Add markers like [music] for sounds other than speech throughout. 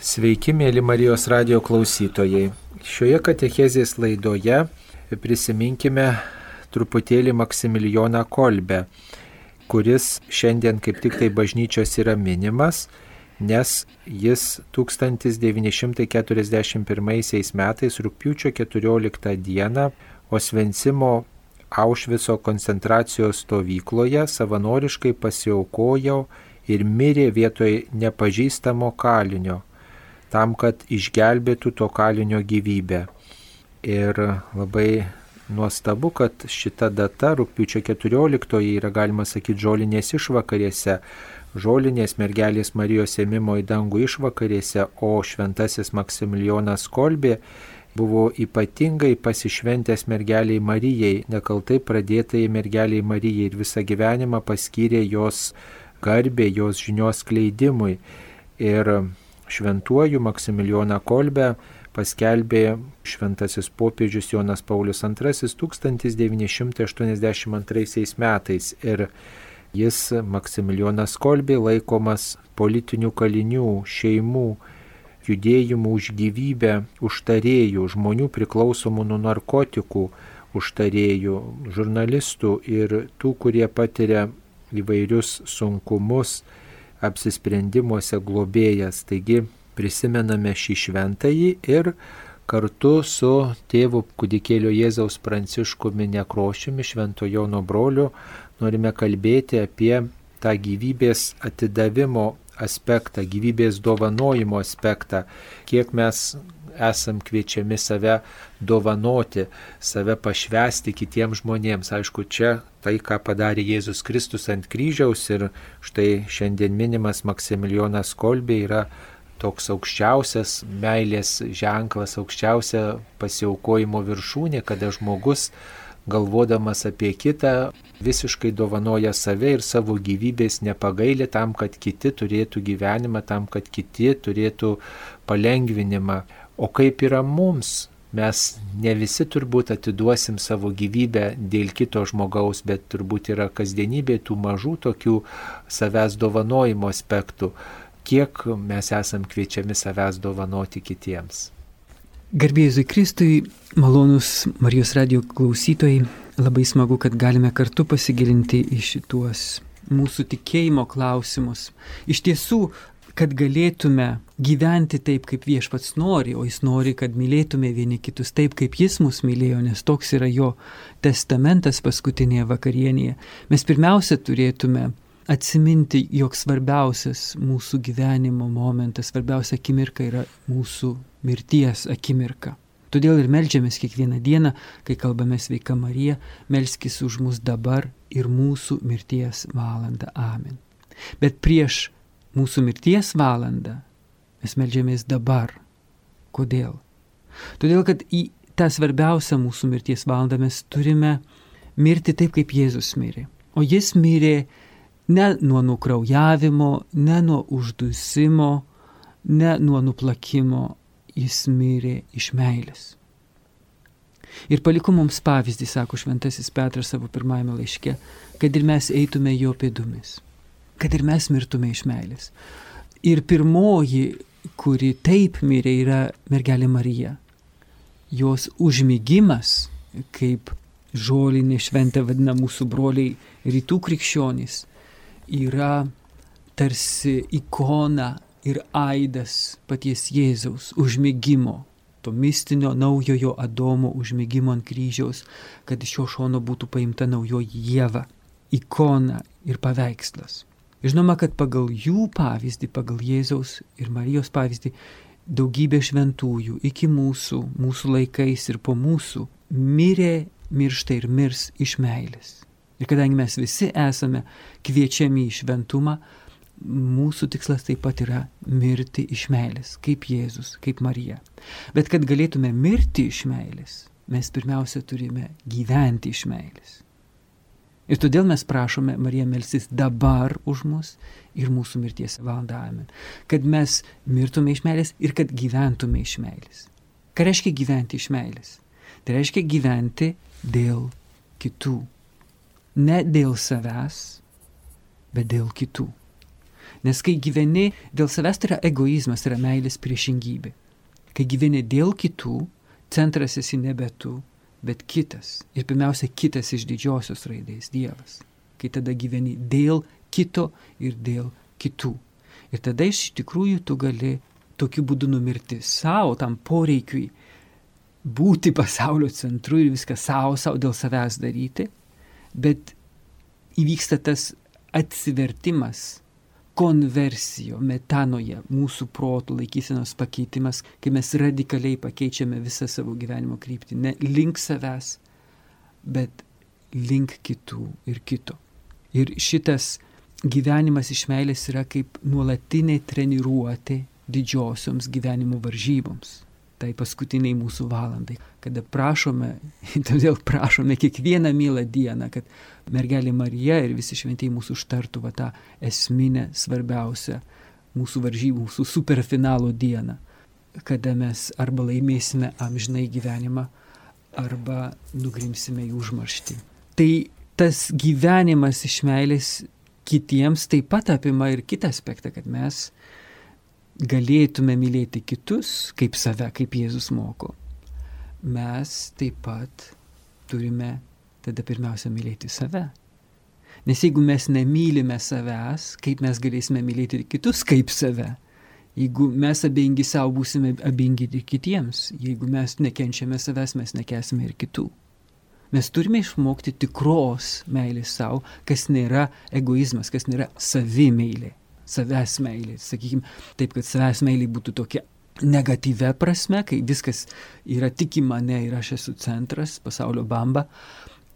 Sveiki, mėly Marijos radio klausytojai. Šioje katechezės laidoje prisiminkime truputėlį Maksimilijoną Kolbę, kuris šiandien kaip tik tai bažnyčios yra minimas, nes jis 1941 metais rūpiučio 14 dieną Osvencimo Aušvico koncentracijos stovykloje savanoriškai pasiaukojo ir mirė vietoj nepažįstamo kalinio tam, kad išgelbėtų to kalinio gyvybę. Ir labai nuostabu, kad šita data, rūpiučio 14, yra galima sakyti žolinės išvakarėse, žolinės mergelės Marijos ėmimo į dangų išvakarėse, o šventasis Maksimilijonas Kolbė buvo ypatingai pasišventęs mergeliai Marijai, nekaltai pradėtai mergeliai Marijai ir visą gyvenimą paskyrė jos garbė, jos žinios kleidimui. Ir šventuoju Maksimilijoną Kolbę paskelbė šventasis popiežius Jonas Paulius II 1982 metais ir jis Maksimilijonas Kolbė laikomas politinių kalinių, šeimų, judėjimų už gyvybę, užtarėjų, žmonių priklausomų nuo narkotikų, užtarėjų, žurnalistų ir tų, kurie patiria įvairius sunkumus, apsisprendimuose globėjas. Taigi prisimename šį šventąjį ir kartu su tėvu kudikėlio Jėzaus Pranciškumi Nekrošiumi, Švento Jono broliu, norime kalbėti apie tą gyvybės atidavimo aspektą, gyvybės dovanojimo aspektą, kiek mes esam kviečiami save dovanoti, save pašvesti kitiems žmonėms. Aišku, čia tai, ką padarė Jėzus Kristus ant kryžiaus ir štai šiandien minimas Maksimilijonas Kolbė yra toks aukščiausias meilės ženklas, aukščiausia pasiaukojimo viršūnė, kada žmogus galvodamas apie kitą, visiškai dovanoja save ir savo gyvybės nepagailė tam, kad kiti turėtų gyvenimą, tam, kad kiti turėtų palengvinimą. O kaip yra mums? Mes ne visi turbūt atiduosim savo gyvybę dėl kito žmogaus, bet turbūt yra kasdienybė tų mažų tokių savęs dovanojimo aspektų. Kiek mes esam kviečiami savęs dovanoti kitiems. Garbėjai Kristui, malonus Marijos radio klausytojai, labai smagu, kad galime kartu pasigilinti į šituos mūsų tikėjimo klausimus. Iš tiesų, kad galėtume gyventi taip, kaip viešpats nori, o jis nori, kad mylėtume vieni kitus taip, kaip jis mus mylėjo, nes toks yra jo testamentas paskutinėje vakarienėje. Mes pirmiausia turėtume atsiminti, jog svarbiausias mūsų gyvenimo momentas, svarbiausia akimirka yra mūsų mirties akimirka. Todėl ir melžiamės kiekvieną dieną, kai kalbame sveika Marija, melskis už mus dabar ir mūsų mirties valandą. Amen. Bet prieš mūsų mirties valandą, mes melžiamės dabar. Kodėl? Todėl, kad į tą svarbiausią mūsų mirties valandą mes turime mirti taip, kaip Jėzus mirė. O jis mirė ne nuo nukraujavimo, ne nuo uždusimo, ne nuo nuplakimo, jis mirė iš meilės. Ir paliko mums pavyzdį, sako šventasis Petras savo pirmajame laiške, kad ir mes eitume jo pėdumis kad ir mes mirtume iš meilės. Ir pirmoji, kuri taip mirė, yra mergelė Marija. Jos užmygimas, kaip žolinė šventė vadina mūsų broliai rytų krikščionys, yra tarsi ikona ir aidas paties Jėzaus užmygimo, to mistinio naujojo Adomo užmygimo ant kryžiaus, kad iš jo šono būtų paimta naujoji Jėva, ikona ir paveikslas. Žinoma, kad pagal jų pavyzdį, pagal Jėzaus ir Marijos pavyzdį, daugybė šventųjų iki mūsų, mūsų laikais ir po mūsų mirė, miršta ir mirs iš meilės. Ir kadangi mes visi esame kviečiami į šventumą, mūsų tikslas taip pat yra mirti iš meilės, kaip Jėzus, kaip Marija. Bet kad galėtume mirti iš meilės, mes pirmiausia turime gyventi iš meilės. Ir todėl mes prašome Mariją melsis dabar už mus ir mūsų mirties. Amen. Kad mes mirtume iš meilės ir kad gyventume iš meilės. Ką reiškia gyventi iš meilės? Tai reiškia gyventi dėl kitų. Ne dėl savęs, bet dėl kitų. Nes kai gyveni dėl savęs, tai yra egoizmas, tai yra meilės priešingybė. Kai gyveni dėl kitų, centras esi nebe tu, bet kitas. Ir pirmiausia, kitas iš didžiosios raidės - Dievas. Kai tada gyveni dėl kito ir dėl kitų. Ir tada iš tikrųjų tu gali tokiu būdu numirti savo, tam poreikiui būti pasaulio centru ir viską savo, savo dėl savęs daryti, bet įvyksta tas atsivertimas, konversijo, metanoje, mūsų protų laikysenos pakeitimas, kai mes radikaliai pakeičiame visą savo gyvenimo kryptį, ne link savęs, bet link kitų ir kito. Ir šitas gyvenimas iš meilės yra kaip nuolatinė treniruotė didžiosioms gyvenimo varžyboms tai paskutiniai mūsų valandai, kada prašome, [laughs] todėl prašome kiekvieną mylą dieną, kad mergelė Marija ir visi šventieji mūsų užtartų va tą esminę, svarbiausią mūsų varžybų, mūsų superfinalo dieną, kada mes arba laimėsime amžinai gyvenimą, arba nugrimsime į užmarštį. Tai tas gyvenimas iš meilės kitiems taip pat apima ir kitą aspektą, kad mes galėtume mylėti kitus kaip save, kaip Jėzus moko, mes taip pat turime tada pirmiausia mylėti save. Nes jeigu mes nemylime savęs, kaip mes galėsime mylėti kitus kaip save? Jeigu mes abejingi savo, būsime abejingi ir kitiems. Jeigu mes nekenčiame savęs, mes nekesime ir kitų. Mes turime išmokti tikros meilės savo, kas nėra egoizmas, kas nėra savimeilė savęs meilė, sakykime, taip, kad savęs meilė būtų tokia negatyvę prasme, kai viskas yra tik į mane ir aš esu centras, pasaulio bamba,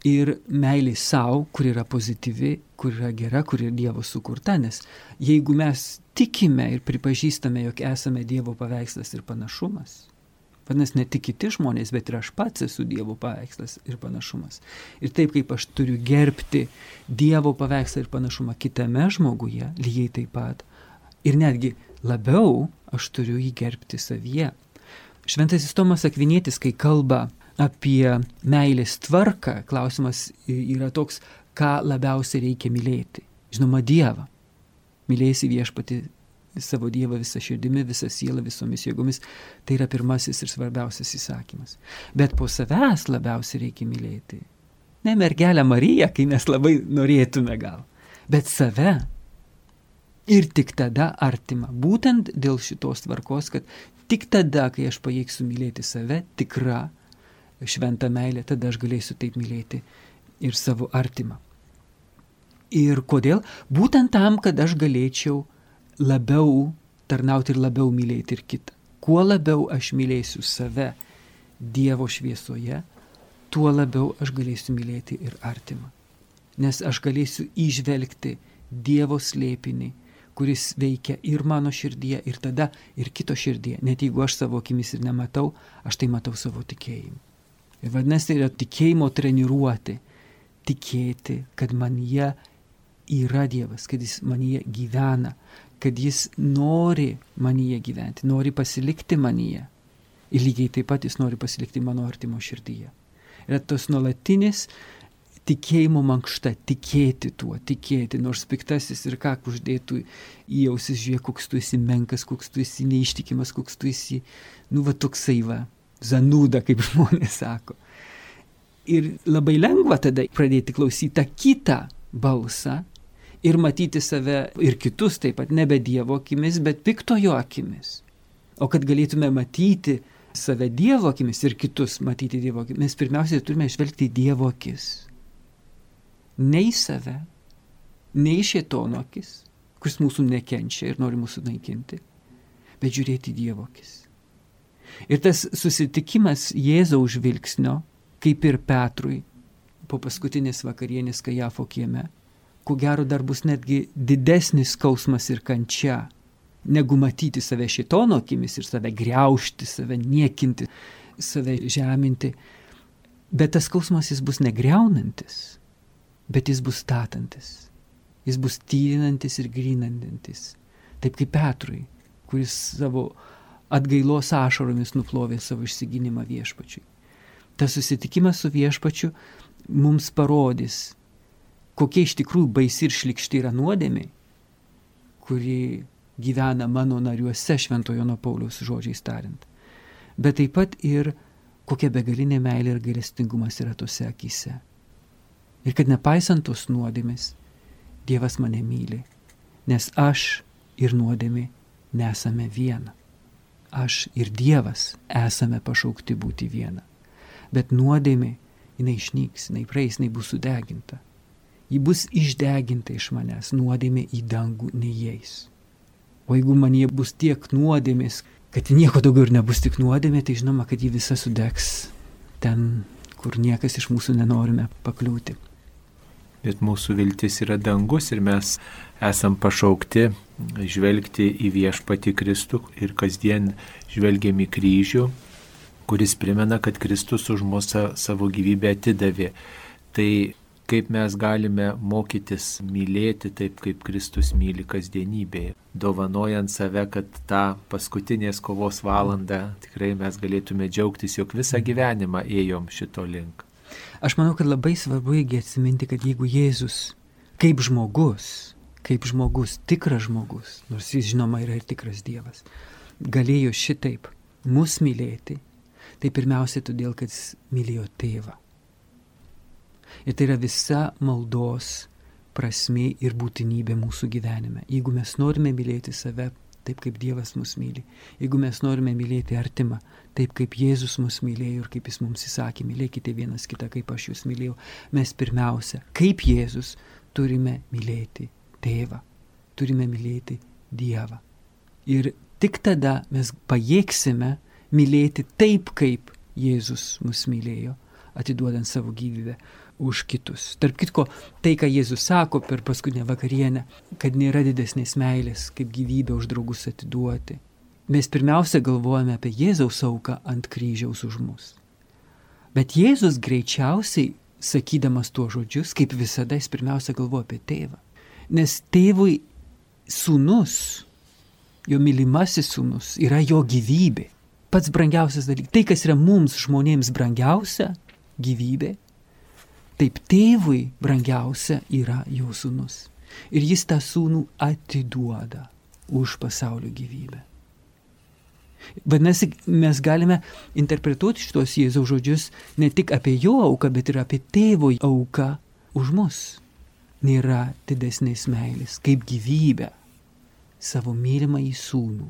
ir meilė savo, kur yra pozityvi, kur yra gera, kur yra Dievo sukurta, nes jeigu mes tikime ir pripažįstame, jog esame Dievo paveikslas ir panašumas, Vadinasi, ne tik kiti žmonės, bet ir aš pats esu Dievo paveikslas ir panašumas. Ir taip kaip aš turiu gerbti Dievo paveikslą ir panašumą kitame žmoguje, lygiai taip pat. Ir netgi labiau aš turiu jį gerbti savyje. Šventasis Tomas Akvinėtis, kai kalba apie meilės tvarką, klausimas yra toks, ką labiausiai reikia mylėti. Žinoma, Dievą. Mylėsi viešpati savo Dievą visą širdimi, visą sielą, visomis jėgomis. Tai yra pirmasis ir svarbiausias įsakymas. Bet po savęs labiausiai reikia mylėti. Ne mergelę Mariją, kai mes labai norėtume gal, bet save. Ir tik tada artima. Būtent dėl šitos tvarkos, kad tik tada, kai aš pajėgsiu mylėti save, tikra šventa meilė, tada aš galėsiu taip mylėti ir savo artimą. Ir kodėl? Būtent tam, kad aš galėčiau labiau tarnauti ir labiau mylėti ir kitą. Kuo labiau aš mylėsiu save Dievo šviesoje, tuo labiau aš galėsiu mylėti ir artimą. Nes aš galėsiu išvelgti Dievo slėpinį, kuris veikia ir mano širdyje, ir tada ir kito širdyje. Net jeigu aš savo akimis ir nematau, aš tai matau savo tikėjimu. Ir vadinasi, tai yra tikėjimo treniruoti, tikėti, kad man jie yra Dievas, kad jis manyje gyvena, kad jis nori manyje gyventi, nori pasilikti manyje. Ir lygiai taip pat jis nori pasilikti mano artimo širdyje. Yra tos nuolatinis tikėjimo mankšta, tikėti tuo, tikėti, nors piktasis ir ką uždėtų į ausis, žiūrėk, koks tu esi menkas, koks tu esi neištikimas, koks tu esi, nu va toksai va, zanūda, kaip [laughs] žmonės sako. Ir labai lengva tada pradėti klausyti tą kitą balsą, ir matyti save ir kitus taip pat nebe Dievo akimis, bet piktojo akimis. O kad galėtume matyti save Dievo akimis ir kitus matyti Dievo akimis, mes pirmiausiai turime žvelgti Dievo akis. Ne į save, ne į šėtono akis, kuris mūsų nekenčia ir nori mūsų naikinti, bet žiūrėti Dievo akis. Ir tas susitikimas Jėzaus žvilgsnio, kaip ir Petrui, po paskutinės vakarienės Kajafo kieme, ko gero dar bus netgi didesnis skausmas ir kančia, negu matyti save šitono akimis ir save greušti, save niekinti, save žeminti. Bet tas skausmas jis bus negreunantis, bet jis bus statantis. Jis bus tyrinantis ir grinantis. Taip kaip Petrui, kuris savo atgailos ašaromis nuplovė savo išsiginimą viešpačiui. Tas susitikimas su viešpačiu mums parodys, kokia iš tikrųjų baisi ir šlikšti yra nuodėmė, kuri gyvena mano nariuose Šventojo Jono Pauliaus žodžiais tariant. Bet taip pat ir kokia begalinė meilė ir gailestingumas yra tose akise. Ir kad nepaisant tos nuodėmės, Dievas mane myli, nes aš ir nuodėmė nesame viena. Aš ir Dievas esame pašaukti būti viena. Bet nuodėmė, jinai išnyks, jinai praeis, jinai bus sudeginta. Ji bus išdeginta iš manęs, nuodėmė į dangų neįeis. O jeigu man jie bus tiek nuodėmės, kad nieko daugiau ir nebus tik nuodėmė, tai žinoma, kad ji visa sudegs ten, kur niekas iš mūsų nenorime pakliūti. Bet mūsų viltis yra dangus ir mes esam pašaukti žvelgti į viešpati Kristų ir kasdien žvelgiam į kryžių, kuris primena, kad Kristus už mūsų savo gyvybę atidavė. Tai kaip mes galime mokytis mylėti taip, kaip Kristus myli kasdienybėje, dovanojant save, kad tą paskutinės kovos valandą tikrai mes galėtume džiaugtis, jog visą gyvenimą ėjom šito link. Aš manau, kad labai svarbu įgi atsiminti, kad jeigu Jėzus kaip žmogus, kaip žmogus, tikras žmogus, nors jis žinoma yra ir tikras Dievas, galėjo šitaip mus mylėti, tai pirmiausia todėl, kad jis mylėjo tėvą. Ir tai yra visa maldos prasme ir būtinybė mūsų gyvenime. Jeigu mes norime mylėti save taip, kaip Dievas mus myli, jeigu mes norime mylėti artimą, taip kaip Jėzus mus mylėjo ir kaip Jis mums įsakė, mylėkite vienas kitą, kaip aš jūs mylėjau, mes pirmiausia, kaip Jėzus, turime mylėti tėvą, turime mylėti Dievą. Ir tik tada mes pajėgsime mylėti taip, kaip Jėzus mus mylėjo, atiduodant savo gyvybę už kitus. Tarp kitko, tai, ką Jėzus sako per paskutinę vakarienę, kad nėra didesnės meilės, kaip gyvybę už draugus atiduoti. Mes pirmiausia galvojame apie Jėzaus auką ant kryžiaus už mus. Bet Jėzus greičiausiai, sakydamas tuos žodžius, kaip visada, jis pirmiausia galvoja apie tėvą. Nes tėvui sūnus, jo mylimasis sūnus, yra jo gyvybė. Pats brangiausias dalykas. Tai, kas yra mums žmonėms brangiausia - gyvybė, Taip tėvui brangiausia yra jo sūnus. Ir jis tą sūnų atiduoda už pasaulio gyvybę. Vadinasi, mes galime interpretuoti šitos Jėzaus žodžius ne tik apie jo auką, bet ir apie tėvo auką už mus. Nėra didesnės meilės, kaip gyvybę savo mylimą į sūnų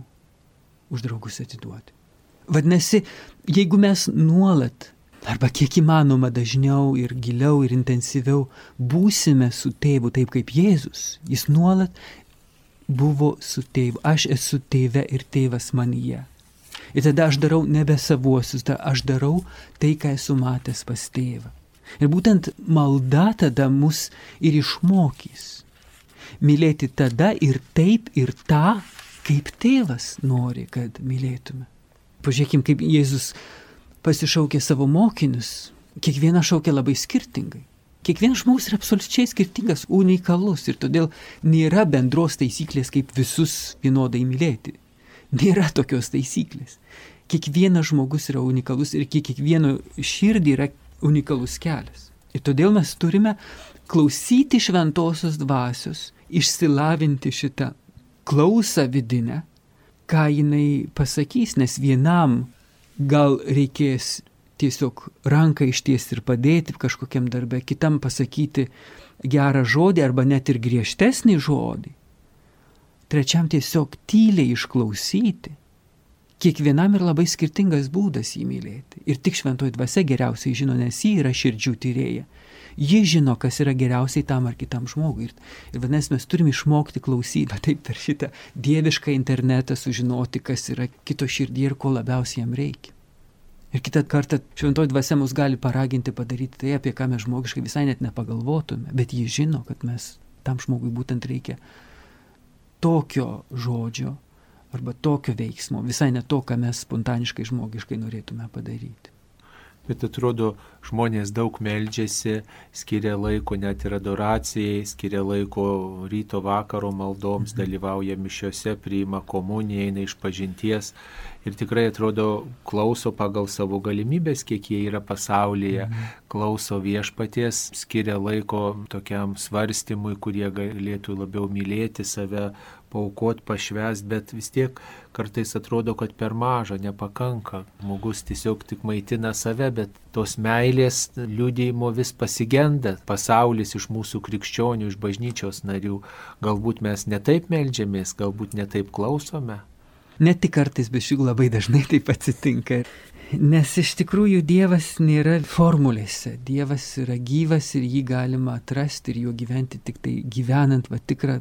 už draugus atiduoti. Vadinasi, jeigu mes nuolat arba kiek įmanoma dažniau ir giliau ir intensyviau būsime su tėvu taip kaip Jėzus. Jis nuolat buvo su tėvu. Aš esu tėve ir tėvas manyje. Ir tada aš darau nebe savuosius, tada aš darau tai, ką esu matęs pas tėvą. Ir būtent malda tada mus ir išmokys. Mylėti tada ir taip ir tą, kaip tėvas nori, kad mylėtume. Pažiūrėkime, kaip Jėzus pasišaukė savo mokinius, kiekvieną šaukė labai skirtingai. Kiekvienas žmogus yra absoliučiai skirtingas, unikalus ir todėl nėra bendros taisyklės, kaip visus vienodai mylėti. Nėra tokios taisyklės. Kiekvienas žmogus yra unikalus ir kiekvieno širdį yra unikalus kelias. Ir todėl mes turime klausyti šventosios dvasios, išsilavinti šitą klausą vidinę, ką jinai pasakys, nes vienam gal reikės tiesiog ranką ištiesti ir padėti kažkokiam darbė, kitam pasakyti gerą žodį arba net ir griežtesnį žodį. Trečiam tiesiog tyliai išklausyti. Kiekvienam yra labai skirtingas būdas jį mylėti. Ir tik šventoji dvasia geriausiai žino, nes jį yra širdžių tyrėja. Ji žino, kas yra geriausiai tam ar kitam žmogui. Ir, ir vadinasi, mes turime išmokti klausyti, bet taip per šitą dievišką internetą sužinoti, kas yra kito širdį ir ko labiausiai jam reikia. Ir kitą kartą šventoji dvasia mus gali paraginti padaryti tai, apie ką mes žmogiškai visai net nepagalvotume, bet ji žino, kad mes tam žmogui būtent reikia tokio žodžio arba tokio veiksmo, visai ne to, ką mes spontaniškai žmogiškai norėtume padaryti. Bet atrodo, žmonės daug meldžiasi, skiria laiko net ir adoracijai, skiria laiko ryto vakaro maldoms, mhm. dalyvauja mišiuose, priima komuniją, eina iš pažinties ir tikrai atrodo klauso pagal savo galimybės, kiek jie yra pasaulyje, mhm. klauso viešpaties, skiria laiko tokiam svarstymui, kurie galėtų labiau mylėti save, paukot, pašves, bet vis tiek kartais atrodo, kad per maža, nepakanka. Žmogus tiesiog tik maitina save, bet tos meilės liūdėjimo vis pasigenda. Pasaulis iš mūsų krikščionių, iš bažnyčios narių. Galbūt mes netaip melžiamės, galbūt netaip klausome. Ne tik kartais, bet šių labai dažnai taip atsitinka. Nes iš tikrųjų Dievas nėra formulėse. Dievas yra gyvas ir jį galima atrasti ir juo gyventi tik tai gyvenant va tikrą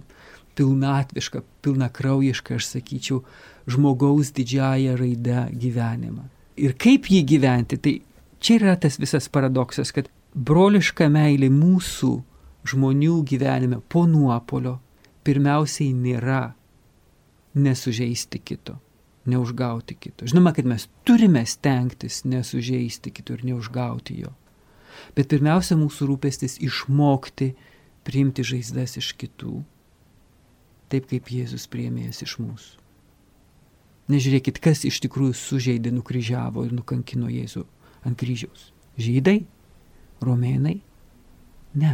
pilnatvišką, pilnakraujišką, aš sakyčiau, žmogaus didžiąją raidę gyvenimą. Ir kaip jį gyventi, tai čia yra tas visas paradoksas, kad broliška meilė mūsų žmonių gyvenime po nuopolio pirmiausiai nėra nesužeisti kito neužgauti kito. Žinoma, kad mes turime stengtis nesužeisti kito ir neužgauti jo. Bet pirmiausia, mūsų rūpestis išmokti priimti žaizdas iš kitų, taip kaip Jėzus priemėjęs iš mūsų. Nežiūrėkit, kas iš tikrųjų sužeidė, nukryžiavo ir nukankino Jėzų ant kryžiaus. Žydai? Romėnai? Ne.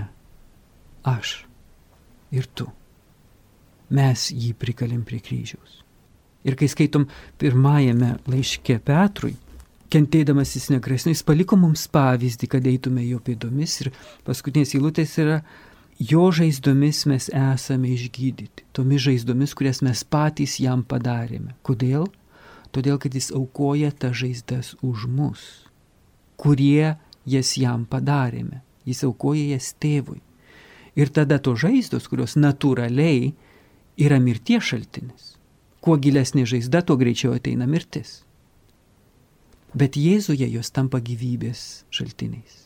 Aš. Ir tu. Mes jį prikalim prie kryžiaus. Ir kai skaitom pirmajame laiške Petrui, kentėdamas jis negresnai, jis paliko mums pavyzdį, kad eitume jo pėdomis ir paskutinės įlūtės yra, jo žaizdomis mes esame išgydyti, tomis žaizdomis, kurias mes patys jam padarėme. Kodėl? Todėl, kad jis aukoja tą žaizdas už mus, kurie jas jam padarėme. Jis aukoja jas tėvui. Ir tada to žaizdos, kurios natūraliai yra mirties šaltinis Kuo gilesnė žaizda, tuo greičiau ateina mirtis. Bet Jėzuje jos tampa gyvybės šaltiniais.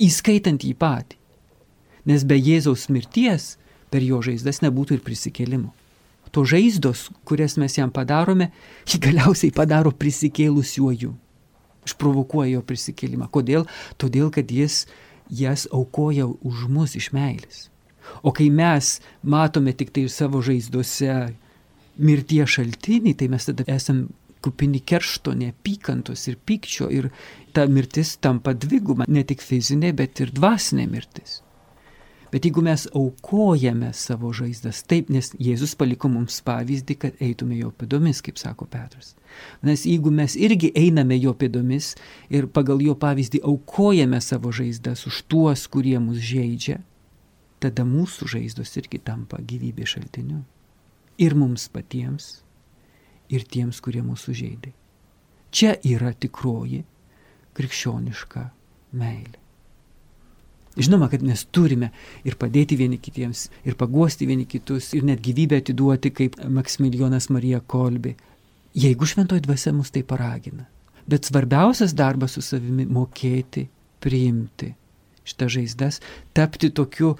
Įskaitant jį patį. Nes be Jėzaus mirties per jo žaizdas nebūtų ir prisikėlimo. To žaizdos, kurias mes jam padarome, jį galiausiai padaro prisikėlusiuoju. Išprovokuoja jo prisikėlimą. Kodėl? Todėl, kad jis jas aukoja už mus iš meilės. O kai mes matome tik tai savo žaizdose mirties šaltinį, tai mes tada esam kupini keršto, neapykantos ir pykčio ir ta mirtis tampa dviguba, ne tik fizinė, bet ir dvasinė mirtis. Bet jeigu mes aukojame savo žaizdas, taip, nes Jėzus paliko mums pavyzdį, kad eitume jo pėdomis, kaip sako Petras. Nes jeigu mes irgi einame jo pėdomis ir pagal jo pavyzdį aukojame savo žaizdas už tuos, kurie mus žaidžia, tada mūsų žaizdos irgi tampa gyvybės šaltiniu ir mums patiems, ir tiems, kurie mūsų žaidė. Čia yra tikroji krikščioniška meilė. Žinoma, kad mes turime ir padėti vieni kitiems, ir paguosti vieni kitus, ir net gyvybę atiduoti, kaip Maksimilijonas Marija Kolbi, jeigu šventoji dvasia mus tai paragina. Bet svarbiausias darbas su savimi - mokėti, priimti šitą žaizdas, tapti tokiu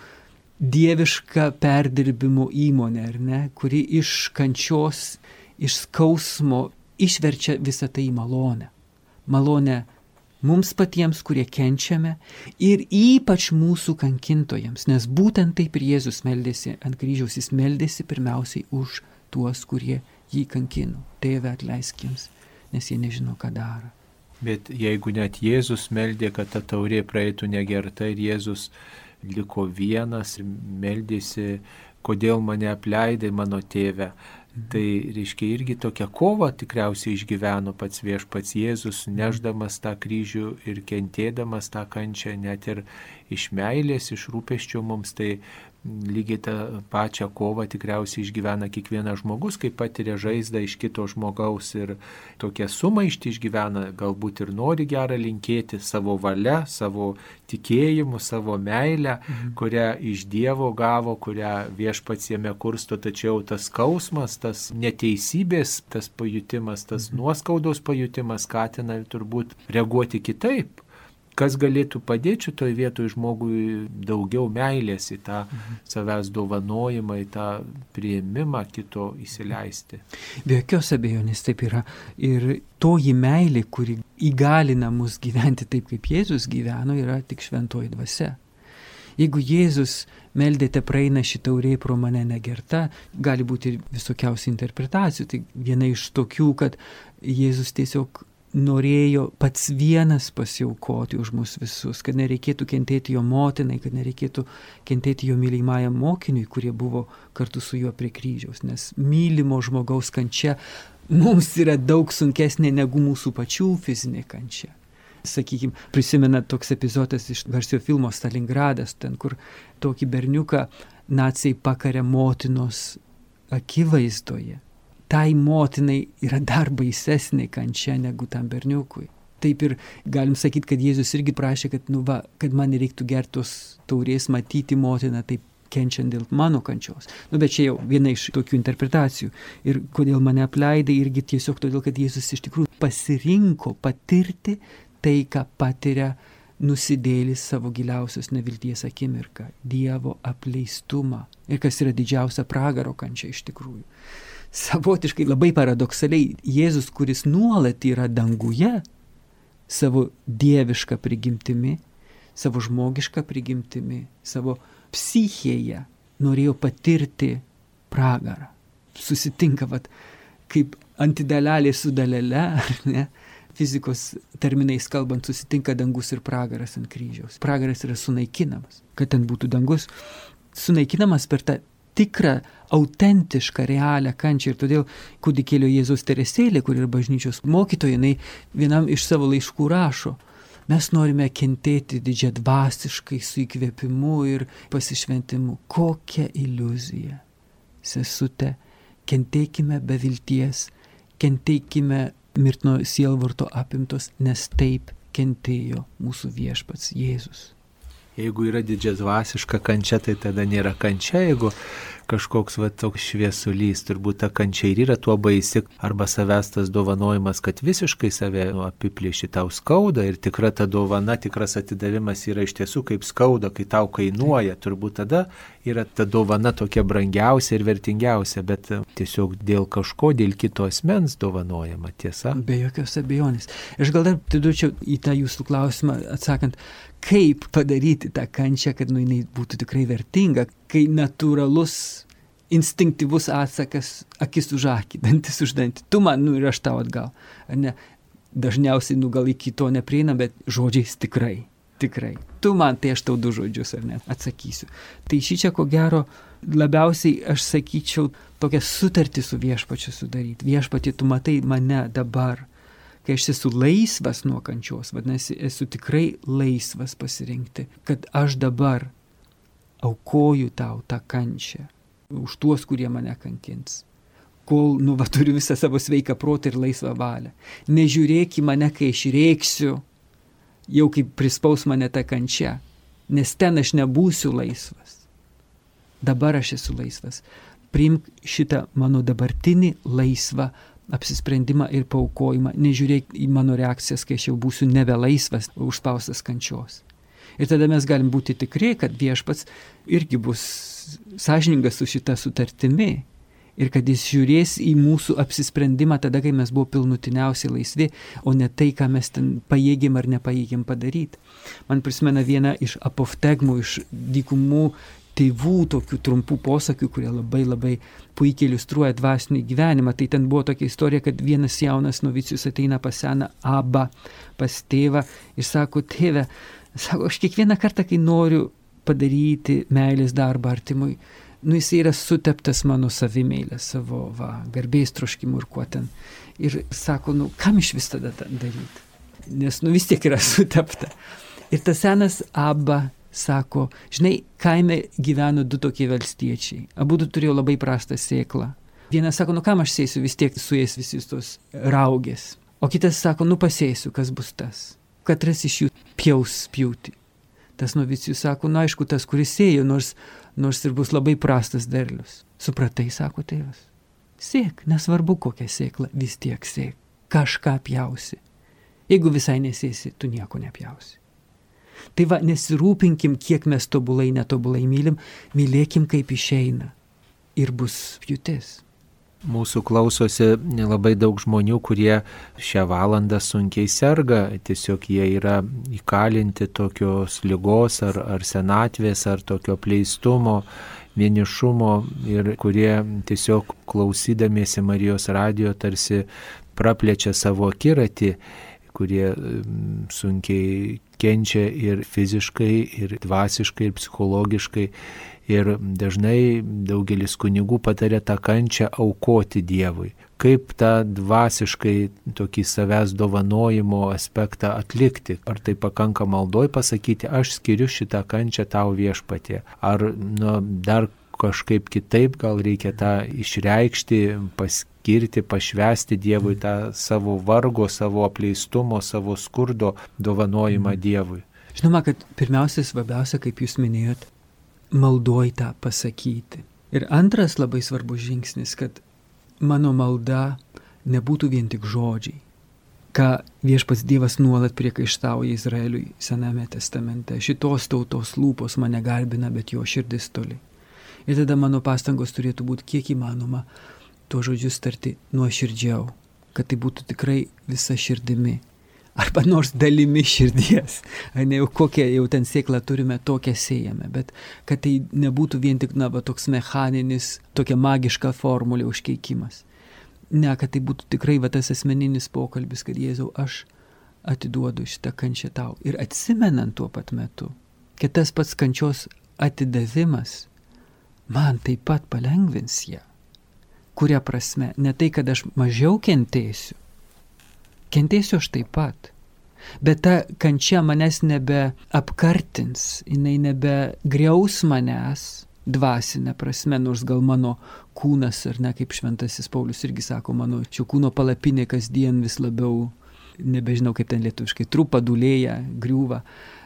dieviška perdirbimo įmonė, ar ne, kuri iš kančios, iš skausmo išverčia visą tai į malonę. Malonę mums patiems, kurie kenčiame ir ypač mūsų kankintojams, nes būtent taip ir Jėzus meldėsi ant kryžiaus, jis meldėsi pirmiausiai už tuos, kurie jį kankino. Tėve atleisk jiems, nes jie nežino, ką daro. Bet jeigu net Jėzus meldė, kad ta taurė praeitų negerta ir Jėzus liko vienas ir meldėsi, kodėl mane apleidai mano tėve. Tai reiškia irgi tokia kova tikriausiai išgyveno pats viešpats Jėzus, neždamas tą kryžių ir kentėdamas tą kančią net ir iš meilės, iš rūpeščio mums. Tai lygiai tą pačią kovą tikriausiai išgyvena kiekvienas žmogus, kai patiria žaizdą iš kito žmogaus ir tokią sumaištį išgyvena, galbūt ir nori gerą linkėti savo valia, savo tikėjimu, savo meilę, mhm. kurią iš Dievo gavo, kurią viešpats jame kursto, tačiau tas skausmas, tas neteisybės, tas pajutimas, tas mhm. nuoskaudos pajutimas skatina turbūt reaguoti kitaip kas galėtų padėti šitoj vietoj žmogui daugiau meilės į tą mhm. savęs dovanojimą, į tą prieimimą kito įsileisti. Be jokios abejonės taip yra. Ir toji meilė, kuri įgalina mus gyventi taip, kaip Jėzus gyveno, yra tik šventoji dvasia. Jeigu Jėzus meldėte praeina šitą taurė pro mane negerta, gali būti ir visokiausių interpretacijų. Tai viena iš tokių, kad Jėzus tiesiog norėjo pats vienas pasiaukoti už mus visus, kad nereikėtų kentėti jo motinai, kad nereikėtų kentėti jo mylimajam mokiniui, kurie buvo kartu su juo prie kryžiaus, nes mylimo žmogaus kančia mums yra daug sunkesnė negu mūsų pačių fizinė kančia. Sakykime, prisimena toks epizodas iš garsiojo filmo Stalingradas, ten kur tokį berniuką nacijai pakarė motinos akivaizdoje tai motinai yra dar baisesnė kančia negu tam berniukui. Taip ir galim sakyti, kad Jėzus irgi prašė, kad, nu va, kad man reiktų gertos taurės matyti motiną taip kenčiant dėl mano kančios. Nu, bet čia jau viena iš tokių interpretacijų. Ir kodėl mane apleidai, irgi tiesiog todėl, kad Jėzus iš tikrųjų pasirinko patirti tai, ką patiria nusidėlis savo giliausios nevilties akimirką - Dievo apleistumą. Ir kas yra didžiausia pragaro kančia iš tikrųjų savotiškai labai paradoksaliai Jėzus, kuris nuolat yra danguje, savo dievišką prigimtimi, savo žmogišką prigimtimi, savo psichėje norėjo patirti pragarą. Susitinka, vat, kaip antidalelė su dalele, ar ne? Fizikos terminais kalbant, susitinka dangus ir pragaras ant kryžiaus. Pragaras yra sunaikinamas. Kad ten būtų dangus, sunaikinamas per tą tikrą, autentišką, realią kančią. Ir todėl kūdikėlio Jėzaus teresėlė, kur yra bažnyčios mokytoja, jinai vienam iš savo laiškų rašo, mes norime kentėti didžiai dvasiškai su įkvėpimu ir pasišventimu. Kokia iliuzija. Sesute, kentėkime be vilties, kentėkime mirtino sielvarto apimtos, nes taip kentėjo mūsų viešpats Jėzus. Jeigu yra didžiadvasiška kančia, tai tada nėra kančia, jeigu kažkoks va toks šviesulys, turbūt ta kančia ir yra tuo baisi, arba savęs tas dovanojimas, kad visiškai save apiplėši tau skauda ir tikra ta dovana, tikras atidavimas yra iš tiesų kaip skauda, kai tau kainuoja, turbūt tada yra ta dovana tokia brangiausia ir vertingiausia, bet tiesiog dėl kažko, dėl kito asmens dovanojama, tiesa? Be jokios abejonės. Aš gal dar pridučiau į tą jūsų klausimą atsakant, kaip padaryti tą kančią, kad nu, jinai būtų tikrai vertinga, kai natūralus, instinktyvus atsakas akis už akį, [laughs] dantis už dantį. Tu man, nu ir aš tau atgal. Ne? Dažniausiai, nu gal iki to neprieina, bet žodžiais tikrai. Tikrai. Tu man, tai aš tau du žodžius ar ne atsakysiu. Tai šį čia ko gero labiausiai aš sakyčiau tokią sutartį su viešpačiu sudaryti. Viešpatį, tu matai mane dabar kai aš esu laisvas nuo kančios, vadinasi, esu tikrai laisvas pasirinkti, kad aš dabar aukoju tau tą kančią už tuos, kurie mane kankins. Kol, nu, va, turiu visą savo sveiką protą ir laisvą valią. Nežiūrėk į mane, kai aš rėksiu, jau kaip prispaus mane ta kančia, nes ten aš nebūsiu laisvas. Dabar aš esu laisvas. Priimk šitą mano dabartinį laisvą apsisprendimą ir paukojimą, nežiūrėk į mano reakcijas, kai aš jau būsiu nebelaisvas, užspaustas kančios. Ir tada mes galim būti tikri, kad viešpats irgi bus sąžiningas su šita sutartimi ir kad jis žiūrės į mūsų apsisprendimą tada, kai mes buvome pilnutiniausiai laisvi, o ne tai, ką mes ten pajėgėm ar nepajėgėm padaryti. Man prisimena viena iš apoftegmų, iš dykumų tėvų tokių trumpų posakių, kurie labai labai puikiai iliustruoja dvasinį gyvenimą. Tai ten buvo tokia istorija, kad vienas jaunas novicijus ateina pas seną abą, pas tėvą ir sako, tėve, sako, aš kiekvieną kartą, kai noriu padaryti meilės darbą artimui, nu jis yra suteptas mano savimėlė, savo va, garbės troškimu ir kuo ten. Ir sako, nu kam iš vis tada daryti? Nes nu vis tiek yra [laughs] sutepta. Ir tas senas aba sako, žinai, kaime gyveno du tokie valstiečiai. Abu du turėjo labai prastą sėklą. Vienas sako, nu kam aš sėsiu, vis tiek su jais visi tos raugės. O kitas sako, nu pasėsiu, kas bus tas. Katras iš jų pjaus pjūti. Tas novicijus sako, nu, aišku, tas, kuris sėjo, nors, nors ir bus labai prastas derlius. Supratai, sako tėvas. Sėk, nesvarbu kokią sėklą, vis tiek sėk. Kažką pjausi. Jeigu visai nesėsi, tu nieko nepjausi. Tai va, nesirūpinkim, kiek mes tobulai, netobulai mylim, mylėkim kaip išeina. Ir bus pjūtis. Mūsų klausosi labai daug žmonių, kurie šią valandą sunkiai serga, tiesiog jie yra įkalinti tokios lygos ar, ar senatvės, ar tokio pleistumo, vienišumo ir kurie tiesiog klausydamiesi Marijos radio tarsi praplečia savo akiratį, kurie sunkiai kenčia ir fiziškai, ir dvasiškai, ir psichologiškai. Ir dažnai daugelis kunigų patarė tą kančią aukoti Dievui. Kaip tą dvasiškai tokį savęs dovanojimo aspektą atlikti. Ar tai pakanka maldoj pasakyti, aš skiriu šitą kančią tau viešpatė. Ar nu, dar kažkaip kitaip gal reikia tą išreikšti, paskirti, pašvesti Dievui tą savo vargo, savo apleistumo, savo skurdo dovanojimą. Dievui. Žinoma, kad pirmiausia, svarbiausia, kaip jūs minėjot, maldoj tą pasakyti. Ir antras labai svarbus žingsnis, kad mano malda nebūtų vien tik žodžiai, ką viešpats Dievas nuolat priekaištauja Izraeliui Sename testamente. Šitos tautos lūpos mane garbina, bet jo širdis toli. Ir tada mano pastangos turėtų būti kiek įmanoma tuo žodžius tarti nuoširdžiau, kad tai būtų tikrai visa širdimi. Arba nors dalimi širdies. Ne jau kokią jau ten sėklą turime, tokią siejame. Bet kad tai nebūtų vien tik, na, va, toks mechaninis, tokia magiška formulė užkeikimas. Ne, kad tai būtų tikrai va tas asmeninis pokalbis, kad Jėzau, aš atiduodu šitą kančią tau. Ir atsimenant tuo pat metu, kad tas pats kančios atidavimas man taip pat palengvins ją. Kuria prasme, ne tai, kad aš mažiau kentėsiu. Kentėsiu aš taip pat. Bet ta kančia manęs nebe apkartins, jinai nebe greus manęs dvasinę prasme, nors gal mano kūnas, ar ne kaip šventasis Paulius irgi sako, mano šio kūno palapinė kasdien vis labiau, nebežinau kaip ten lietuviškai, trupa, dulėja, griūva,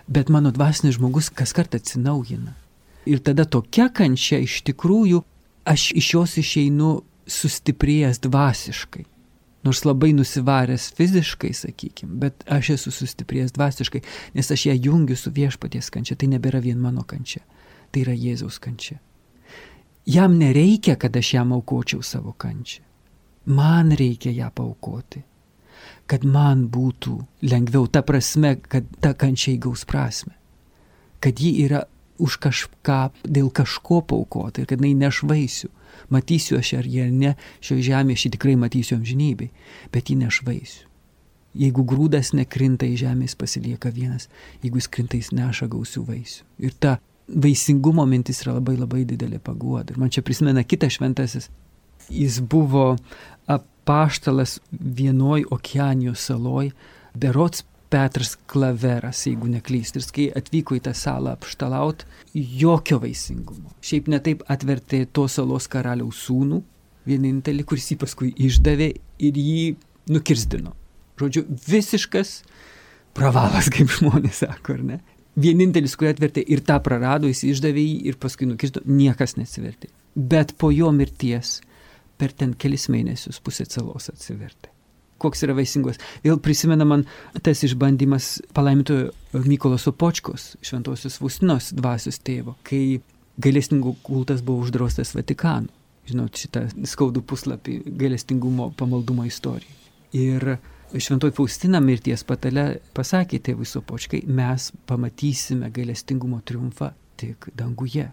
bet mano dvasinis žmogus kas kartą atsinaujina. Ir tada tokia kančia iš tikrųjų, aš iš jos išeinu sustiprėjęs dvasiškai. Nors labai nusivaręs fiziškai, sakykime, bet aš esu sustiprėjęs dvasiškai, nes aš ją jungiu su viešpaties kančia. Tai nebėra vien mano kančia, tai yra Jėzaus kančia. Jam nereikia, kad aš jam aukočiau savo kančią. Man reikia ją paukoti, kad man būtų lengviau, ta prasme, kad ta kančia įgaus prasme, kad ji yra už kažką, dėl kažko paukoti ir kad jinai nešvaisiu. Matysiu aš ar jie ne, šioje žemėje aš jį tikrai matysiu amžinybei, bet jį nešvaisiu. Jeigu grūdas nekrinta į žemę, jis pasilieka vienas, jeigu jis krinta, jis neša gausių vaisių. Ir ta vaisingumo mintis yra labai labai didelė paguoda. Ir man čia prisimena kitas šventasis. Jis buvo apaštalas vienoj Okeanijos saloj, berots Petras Klaveras, jeigu neklyst. Ir kai atvyko į tą salą apštalaut, jokio vaisingumo. Šiaip netaip atvertė to salos karaliaus sūnų, vienintelį, kuris jį paskui išdavė ir jį nukirstino. Žodžiu, visiškas pravalas, [laughs] kaip žmonės sako, ar ne? Vienintelis, kurį atvertė ir tą prarado, jis išdavė jį ir paskui nukirsto, niekas nesivertė. Bet po jo mirties per ten kelis mėnesius pusė salos atsivertė koks yra vaisingas. Vėl prisimena man tas išbandymas palaimintojo Mykolo Sopočkos, šventosios Fustinos dvasios tėvo, kai gailestingo kultas buvo uždraustas Vatikanu. Žinot, šitą skaudų puslapį gailestingumo pamaldumo istorijai. Ir Šventoji Faustina mirties patale pasakė tėvui Sopočkai, mes pamatysime gailestingumo triumfą tik danguje.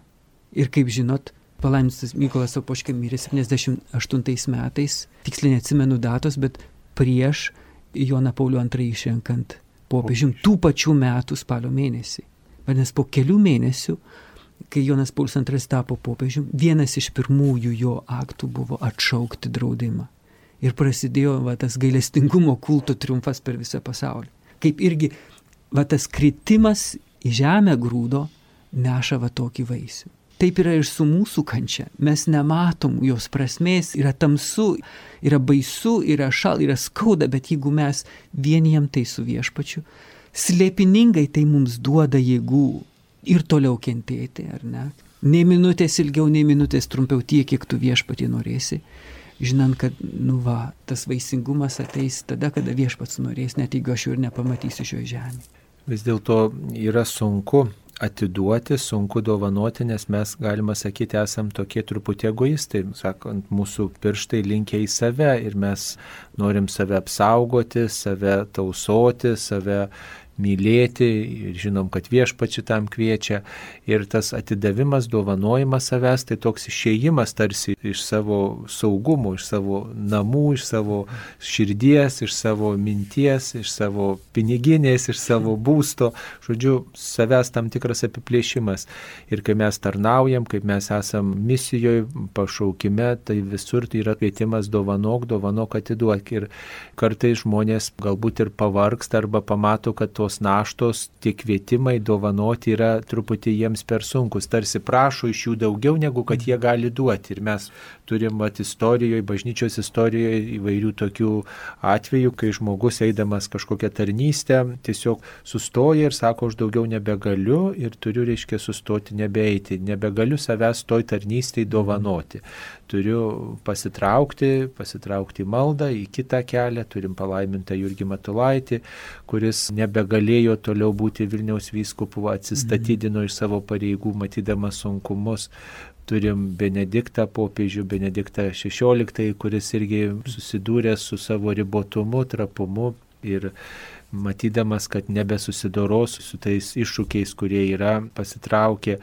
Ir kaip žinot, palaimintas Mykolas Sopočka mirė 78 metais, tiksliai neatsimenu datos, bet prieš Joną Paulių II išrenkant popiežium tų pačių metų spalio mėnesį. Vadinasi, po kelių mėnesių, kai Jonas Paulius II tapo popiežium, vienas iš pirmųjų jo aktų buvo atšaukti draudimą. Ir prasidėjo va, tas gailestingumo kulto triumfas per visą pasaulį. Kaip irgi va, tas kritimas į žemę grūdo neša va tokį vaisių. Taip yra ir su mūsų kančia. Mes nematom jos prasmės, yra tamsu, yra baisu, yra šal, yra skauda, bet jeigu mes vienijam tai su viešpačiu, slėpiningai tai mums duoda jėgų ir toliau kentėti, ar ne? Nei minutės ilgiau, nei minutės trumpiau tiek, kiek tu viešpatį norėsi, žinant, kad, nu va, tas vaisingumas ateis tada, kada viešpats norės, net jeigu aš jo ir nepamatysiu šioje žemėje. Vis dėlto yra sunku atiduoti, sunku dovanoti, nes mes, galima sakyti, esam tokie truputį egoistai, sakant, mūsų pirštai linkia į save ir mes norim save apsaugoti, save tausoti, save mylėti ir žinom, kad viešpats šitam kviečia. Ir tas atidavimas, dovanojimas savęs, tai toks išėjimas tarsi iš savo saugumo, iš savo namų, iš savo širdies, iš savo minties, iš savo piniginės, iš savo būsto. Žodžiu, savęs tam tikras apiplėšimas. Ir kai mes tarnaujam, kaip mes esam misijoje, pašaukime, tai visur tai yra kvietimas dovanok, dovanok atiduok. Ir kartais žmonės galbūt ir pavargsta arba pamato, kad tos naštos, tie kvietimai dovanoti yra truputį jiems per sunkus. Tarsi prašo iš jų daugiau, negu kad jie gali duoti. Ir mes turim mat istorijoje, bažnyčios istorijoje įvairių tokių atvejų, kai žmogus eidamas kažkokią tarnystę tiesiog sustoja ir sako, aš daugiau nebegaliu ir turiu, reiškia, sustoti nebeeiti, nebegaliu savęs toj tarnystėje dovanoti turiu pasitraukti, pasitraukti maldą į kitą kelią, turim palaimintą Jurgį Matulaitį, kuris nebegalėjo toliau būti Vilniaus vyskupu, atsistatydino iš savo pareigų, matydamas sunkumus. Turim Benediktą popiežių, Benediktą XVI, kuris irgi susidūrė su savo ribotumu, trapumu ir matydamas, kad nebesusidoros su tais iššūkiais, kurie yra, pasitraukė.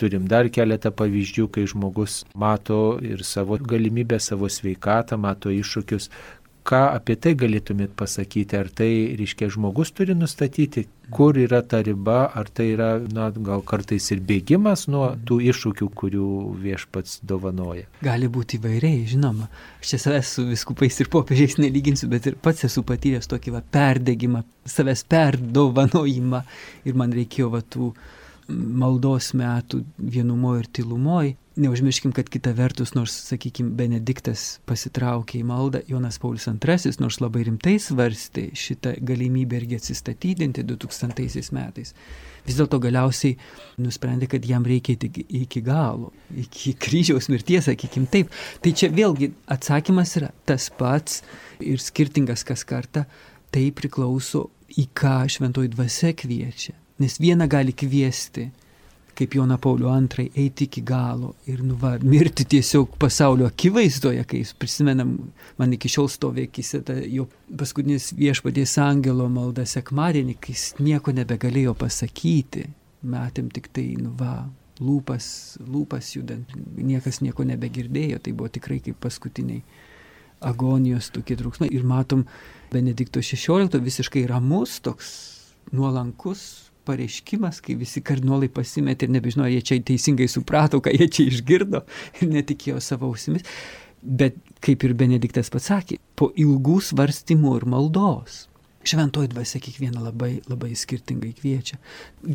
Turim dar keletą pavyzdžių, kai žmogus mato ir savo galimybę, savo sveikatą, mato iššūkius, ką apie tai galėtumėt pasakyti? Ar tai, reiškia, žmogus turi nustatyti, kur yra ta riba, ar tai yra, na, gal kartais ir bėgimas nuo tų iššūkių, kurių viešpats dovanoja? Gali būti įvairiai, žinoma. Aš čia savęs su viskupais ir popiežiais nelyginsiu, bet ir pats esu patyręs tokį va, perdegimą, savęs perdovanojimą ir man reikėjo va tų maldos metų vienumoje ir tylumoje neužmirškim, kad kita vertus, nors, sakykime, Benediktas pasitraukė į maldą, Jonas Paulius II, nors labai rimtai svarstė šitą galimybę irgi atsistatydinti 2000 metais, vis dėlto galiausiai nusprendė, kad jam reikia iki, iki galo, iki kryžiaus mirties, sakykime taip. Tai čia vėlgi atsakymas yra tas pats ir skirtingas kas kartą, tai priklauso į ką šventoji dvasia kviečia. Nes viena gali kviesti kaip Jona Paulių II, eiti iki galo ir nuva, mirti tiesiog pasaulio akivaizdoje, kai prisimenam, man iki šiol stovė akise ta jo paskutinis viešpadės angelo malda sekmadienį, kai jis nieko nebegalėjo pasakyti, matėm tik tai, nuva, lūpas, lūpas judant, niekas nieko nebegirdėjo, tai buvo tikrai kaip paskutiniai agonijos tokie trūksmai ir matom Benedikto XVI visiškai ramus, toks nuolankus, pareiškimas, kai visi kardinolai pasimetė ir nebežinojo, jie čia teisingai suprato, ką jie čia išgirdo ir netikėjo savo ausimis. Bet kaip ir Benediktas pats sakė, po ilgų svarstymų ir maldos. Šventoji dvasia kiekvieną labai, labai skirtingai kviečia.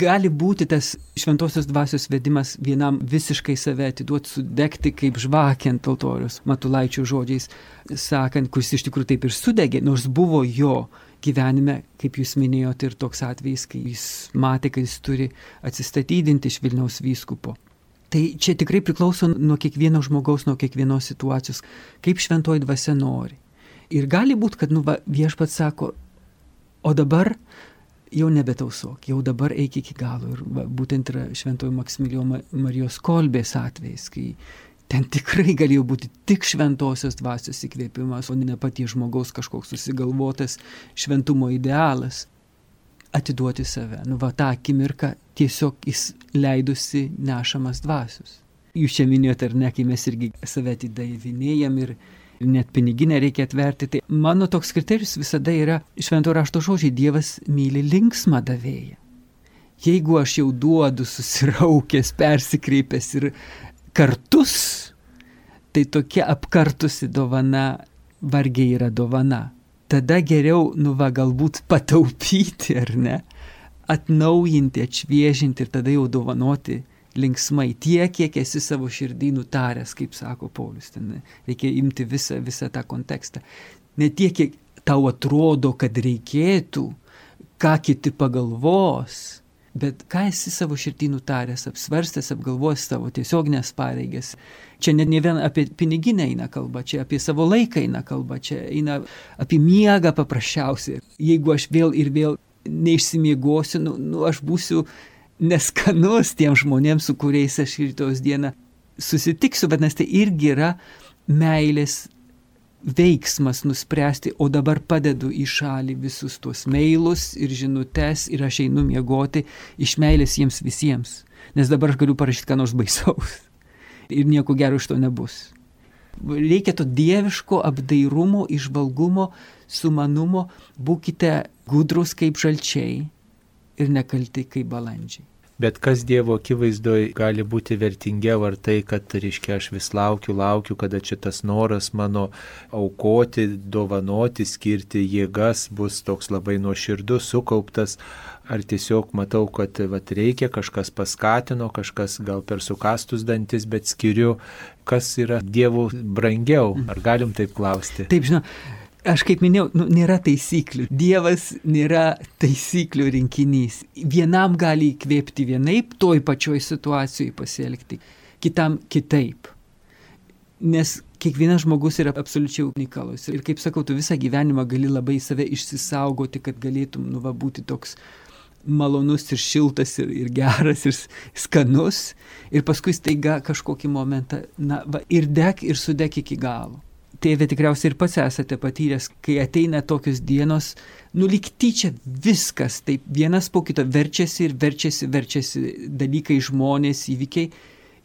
Gali būti tas šventosios dvasios vedimas vienam visiškai save atiduoti, sudegti kaip žvakė ant altorius, matulaičių žodžiais sakant, kuris iš tikrųjų taip ir sudegė, nors buvo jo gyvenime, kaip jūs minėjote, ir toks atvejis, kai jis matė, kad jis turi atsistatydinti iš Vilniaus vyskupo. Tai čia tikrai priklauso nuo kiekvieno žmogaus, nuo kiekvienos situacijos, kaip šventoji dvasia nori. Ir gali būti, kad nu, va, viešpats sako, o dabar jau nebetausok, jau dabar eik iki galo. Ir va, būtent yra šventoji Maksimilijo Marijos kolbės atvejais, kai ten tikrai galėjo būti tik šventosios dvasios įkvėpimas, o ne paties žmogaus kažkoks susigalvotas šventumo idealas. Atiduoti save. Nu, va tą akimirką tiesiog jis leidusi nešamas dvasios. Jūs čia minėjote, ar ne, kai mes irgi save atidavinėjam ir net piniginę reikia atverti. Tai mano toks kriterijus visada yra švento rašto žodžiai - Dievas myli linksmą davėją. Jeigu aš jau duodu susiraukęs, persikreipęs ir kartus, tai tokia apkartusi dovana vargiai yra dovana. Tada geriau, nu va, galbūt pataupyti ar ne, atnaujinti, atšviežinti ir tada jau dovanoti linksmai tiek, kiek esi savo širdį nutaręs, kaip sako Paulius. Ten reikia imti visą, visą tą kontekstą. Ne tiek, kiek tau atrodo, kad reikėtų, ką kiti pagalvos, Bet ką esi savo širdį nutaręs, apsvarstęs, apgalvojęs savo tiesioginės pareigas. Čia net ne vien apie piniginę eina kalba, čia apie savo laiką eina kalba, čia eina apie miegą paprasčiausiai. Jeigu aš vėl ir vėl neišsimiegosiu, nu, nu aš būsiu neskanus tiem žmonėms, su kuriais aš rytojus dieną susitiksiu, bet nes tai irgi yra meilės veiksmas nuspręsti, o dabar padedu į šalį visus tuos mailus ir žinutes ir aš einu miegoti iš meilės jiems visiems. Nes dabar aš galiu parašyti ką nors baisaus. [laughs] Ir nieko gero iš to nebus. Reikia to dieviško apdairumo, išvalgumo, sumanumo, būkite gudrus kaip žalčiai ir nekalti kaip balandžiai. Bet kas Dievo akivaizdoje gali būti vertingiau, ar tai, kad, reiškia, aš vis laukiu, laukiu, kada čia tas noras mano aukoti, dovanoti, skirti jėgas bus toks labai nuoširdus, sukauptas, ar tiesiog matau, kad vat, reikia, kažkas paskatino, kažkas gal per sukastus dantis, bet skiriu, kas yra Dievo brangiau. Ar galim taip klausti? Taip, žinau. Aš kaip minėjau, nu, nėra taisyklių. Dievas nėra taisyklių rinkinys. Vienam gali įkvėpti vienaip, toj pačioj situacijai pasielgti, kitam kitaip. Nes kiekvienas žmogus yra absoliučiai unikalus. Ir kaip sakau, tu visą gyvenimą gali labai save išsisaugoti, kad galėtum nu, va, būti toks malonus ir šiltas ir, ir geras ir skanus. Ir paskui staiga kažkokį momentą, na, va, ir dek ir sudek iki galo tėvė tikriausiai ir pats esate patyręs, kai ateina tokios dienos, nulikti čia viskas, taip vienas po kito verčiasi ir verčiasi, verčiasi dalykai, žmonės, įvykiai.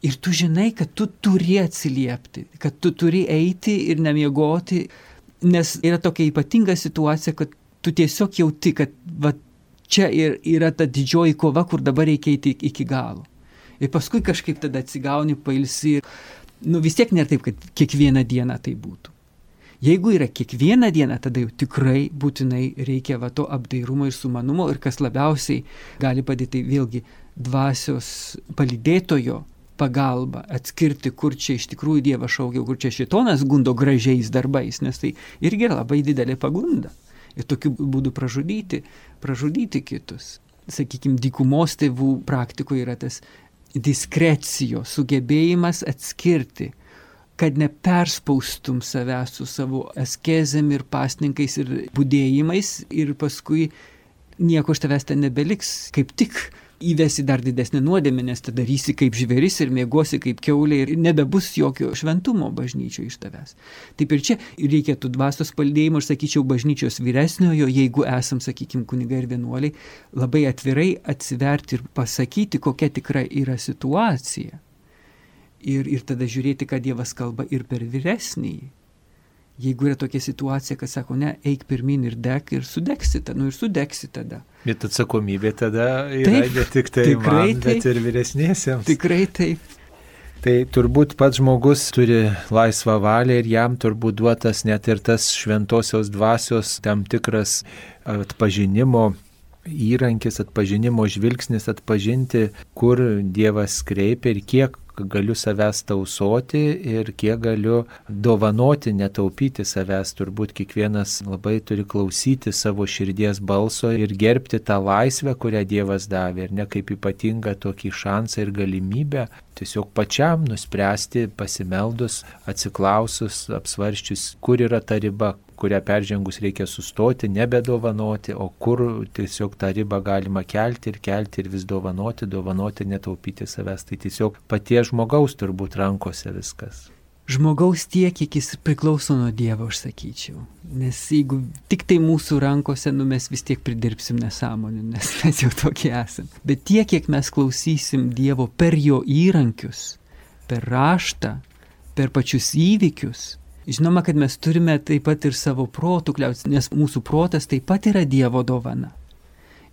Ir tu žinai, kad tu turi atsiliepti, kad tu turi eiti ir nemiegoti, nes yra tokia ypatinga situacija, kad tu tiesiog jauti, kad va, čia ir yra ta didžioji kova, kur dabar reikia eiti iki galo. Ir paskui kažkaip tada atsigauni, pailsi ir nu vis tiek nėra taip, kad kiekvieną dieną tai būtų. Jeigu yra kiekvieną dieną, tada jau tikrai būtinai reikia va to apdairumo ir sumanumo ir kas labiausiai gali padėti tai vėlgi dvasios palydėtojo pagalba atskirti, kur čia iš tikrųjų Dievas šaukia, kur čia šitonas gundo gražiais darbais, nes tai irgi yra labai didelė pagunda. Ir tokiu būdu pražudyti, pražudyti kitus. Sakykime, dykumos tėvų praktikoje yra tas diskrecijos, sugebėjimas atskirti, kad neperspaustum savęs su savo askezėm ir pasninkais ir būdėjimais ir paskui nieko iš tavęs ten nebeliks, kaip tik įvesi dar didesnį nuodėmę, nes tada darysi kaip žvėris ir mėgosi kaip keulė ir nebebus jokio šventumo bažnyčio iš tavęs. Taip ir čia reikėtų dvasios paldėjimo, aš sakyčiau, bažnyčios vyresniojo, jeigu esam, sakykime, kunigai ir vienuoliai, labai atvirai atsiverti ir pasakyti, kokia tikrai yra situacija. Ir, ir tada žiūrėti, ką Dievas kalba ir per vyresnįjį. Jeigu yra tokia situacija, kad sako, ne, eik pirmin ir dek ir sudegsi, nu ir sudegsi tada. Bet atsakomybė tada yra taip, ne tik tai tikrai man, bet taip, ir vyresnėsiams. Tikrai taip. Tai turbūt pats žmogus turi laisvą valią ir jam turbūt duotas net ir tas šventosios dvasios tam tikras atpažinimo įrankis, atpažinimo žvilgsnis, atpažinti, kur Dievas kreipia ir kiek galiu savęs tausoti ir kiek galiu dovanoti, netaupyti savęs. Turbūt kiekvienas labai turi klausyti savo širdies balso ir gerbti tą laisvę, kurią Dievas davė ir ne kaip ypatingą tokį šansą ir galimybę tiesiog pačiam nuspręsti, pasimeldus, atsiklausus, apsvarščius, kur yra ta riba, kurią peržengus reikia sustoti, nebedovanoti, o kur tiesiog tą ribą galima kelti ir kelti ir vis dovanoti, dovanoti, netaupyti savęs. Tai tiesiog paties žmogaus turbūt rankose viskas. Žmogaus tiek, kiek jis priklauso nuo Dievo, aš sakyčiau. Nes jeigu tik tai mūsų rankose, nu mes vis tiek pridirbsim nesąmonių, nes [laughs] mes jau tokie esame. Bet tiek, kiek mes klausysim Dievo per jo įrankius, per raštą, per pačius įvykius, Žinoma, kad mes turime taip pat ir savo protų kliautis, nes mūsų protas taip pat yra Dievo dovana.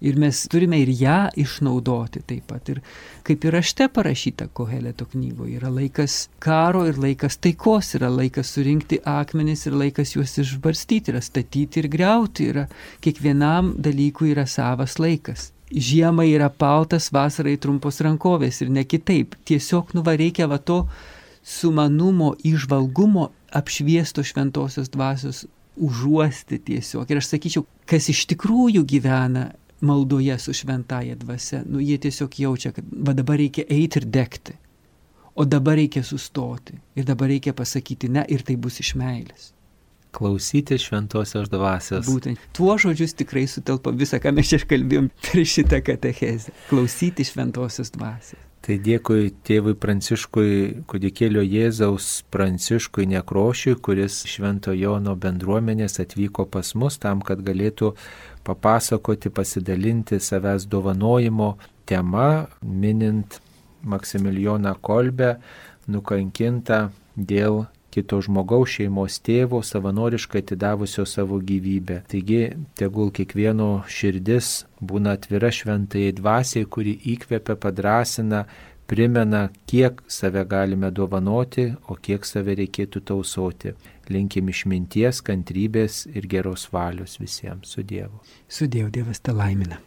Ir mes turime ir ją išnaudoti taip pat. Ir kaip ir rašte parašyta Koheleto knygoje, yra laikas karo ir laikas taikos, yra laikas surinkti akmenis ir laikas juos išbarstyti, yra statyti ir greuti, yra kiekvienam dalykui yra savas laikas. Žiemai yra paltas, vasarai trumpos rankovės ir ne kitaip. Tiesiog nuva reikia va to sumanumo, išvalgumo apšviesto šventosios dvasios užuosti tiesiog. Ir aš sakyčiau, kas iš tikrųjų gyvena maldoje su šventaja dvasia, nu jie tiesiog jaučia, kad va dabar reikia eiti ir degti, o dabar reikia sustoti ir dabar reikia pasakyti ne ir tai bus iš meilės. Klausyti šventosios dvasios. Būtent. Tuo žodžius tikrai sutelpa visą, ką mes čia kalbėjom per šitą katechezę. Klausyti šventosios dvasios. Tai dėkui tėvui Pranciškui, kudikėlio Jėzaus Pranciškui Nekrošiui, kuris Švento Jono bendruomenės atvyko pas mus tam, kad galėtų papasakoti, pasidalinti savęs dovanojimo tema, minint Maksimilijoną Kolbę, nukankintą dėl kito žmogaus šeimos tėvo savanoriškai atidavusio savo gyvybę. Taigi, tegul kiekvieno širdis būna atvira šventai dvasiai, kuri įkvepia, padrasina, primena, kiek save galime dovanoti, o kiek save reikėtų tausoti. Linkim išminties, kantrybės ir geros valios visiems. Su Dievu. Su Dievu Dievas te laimina.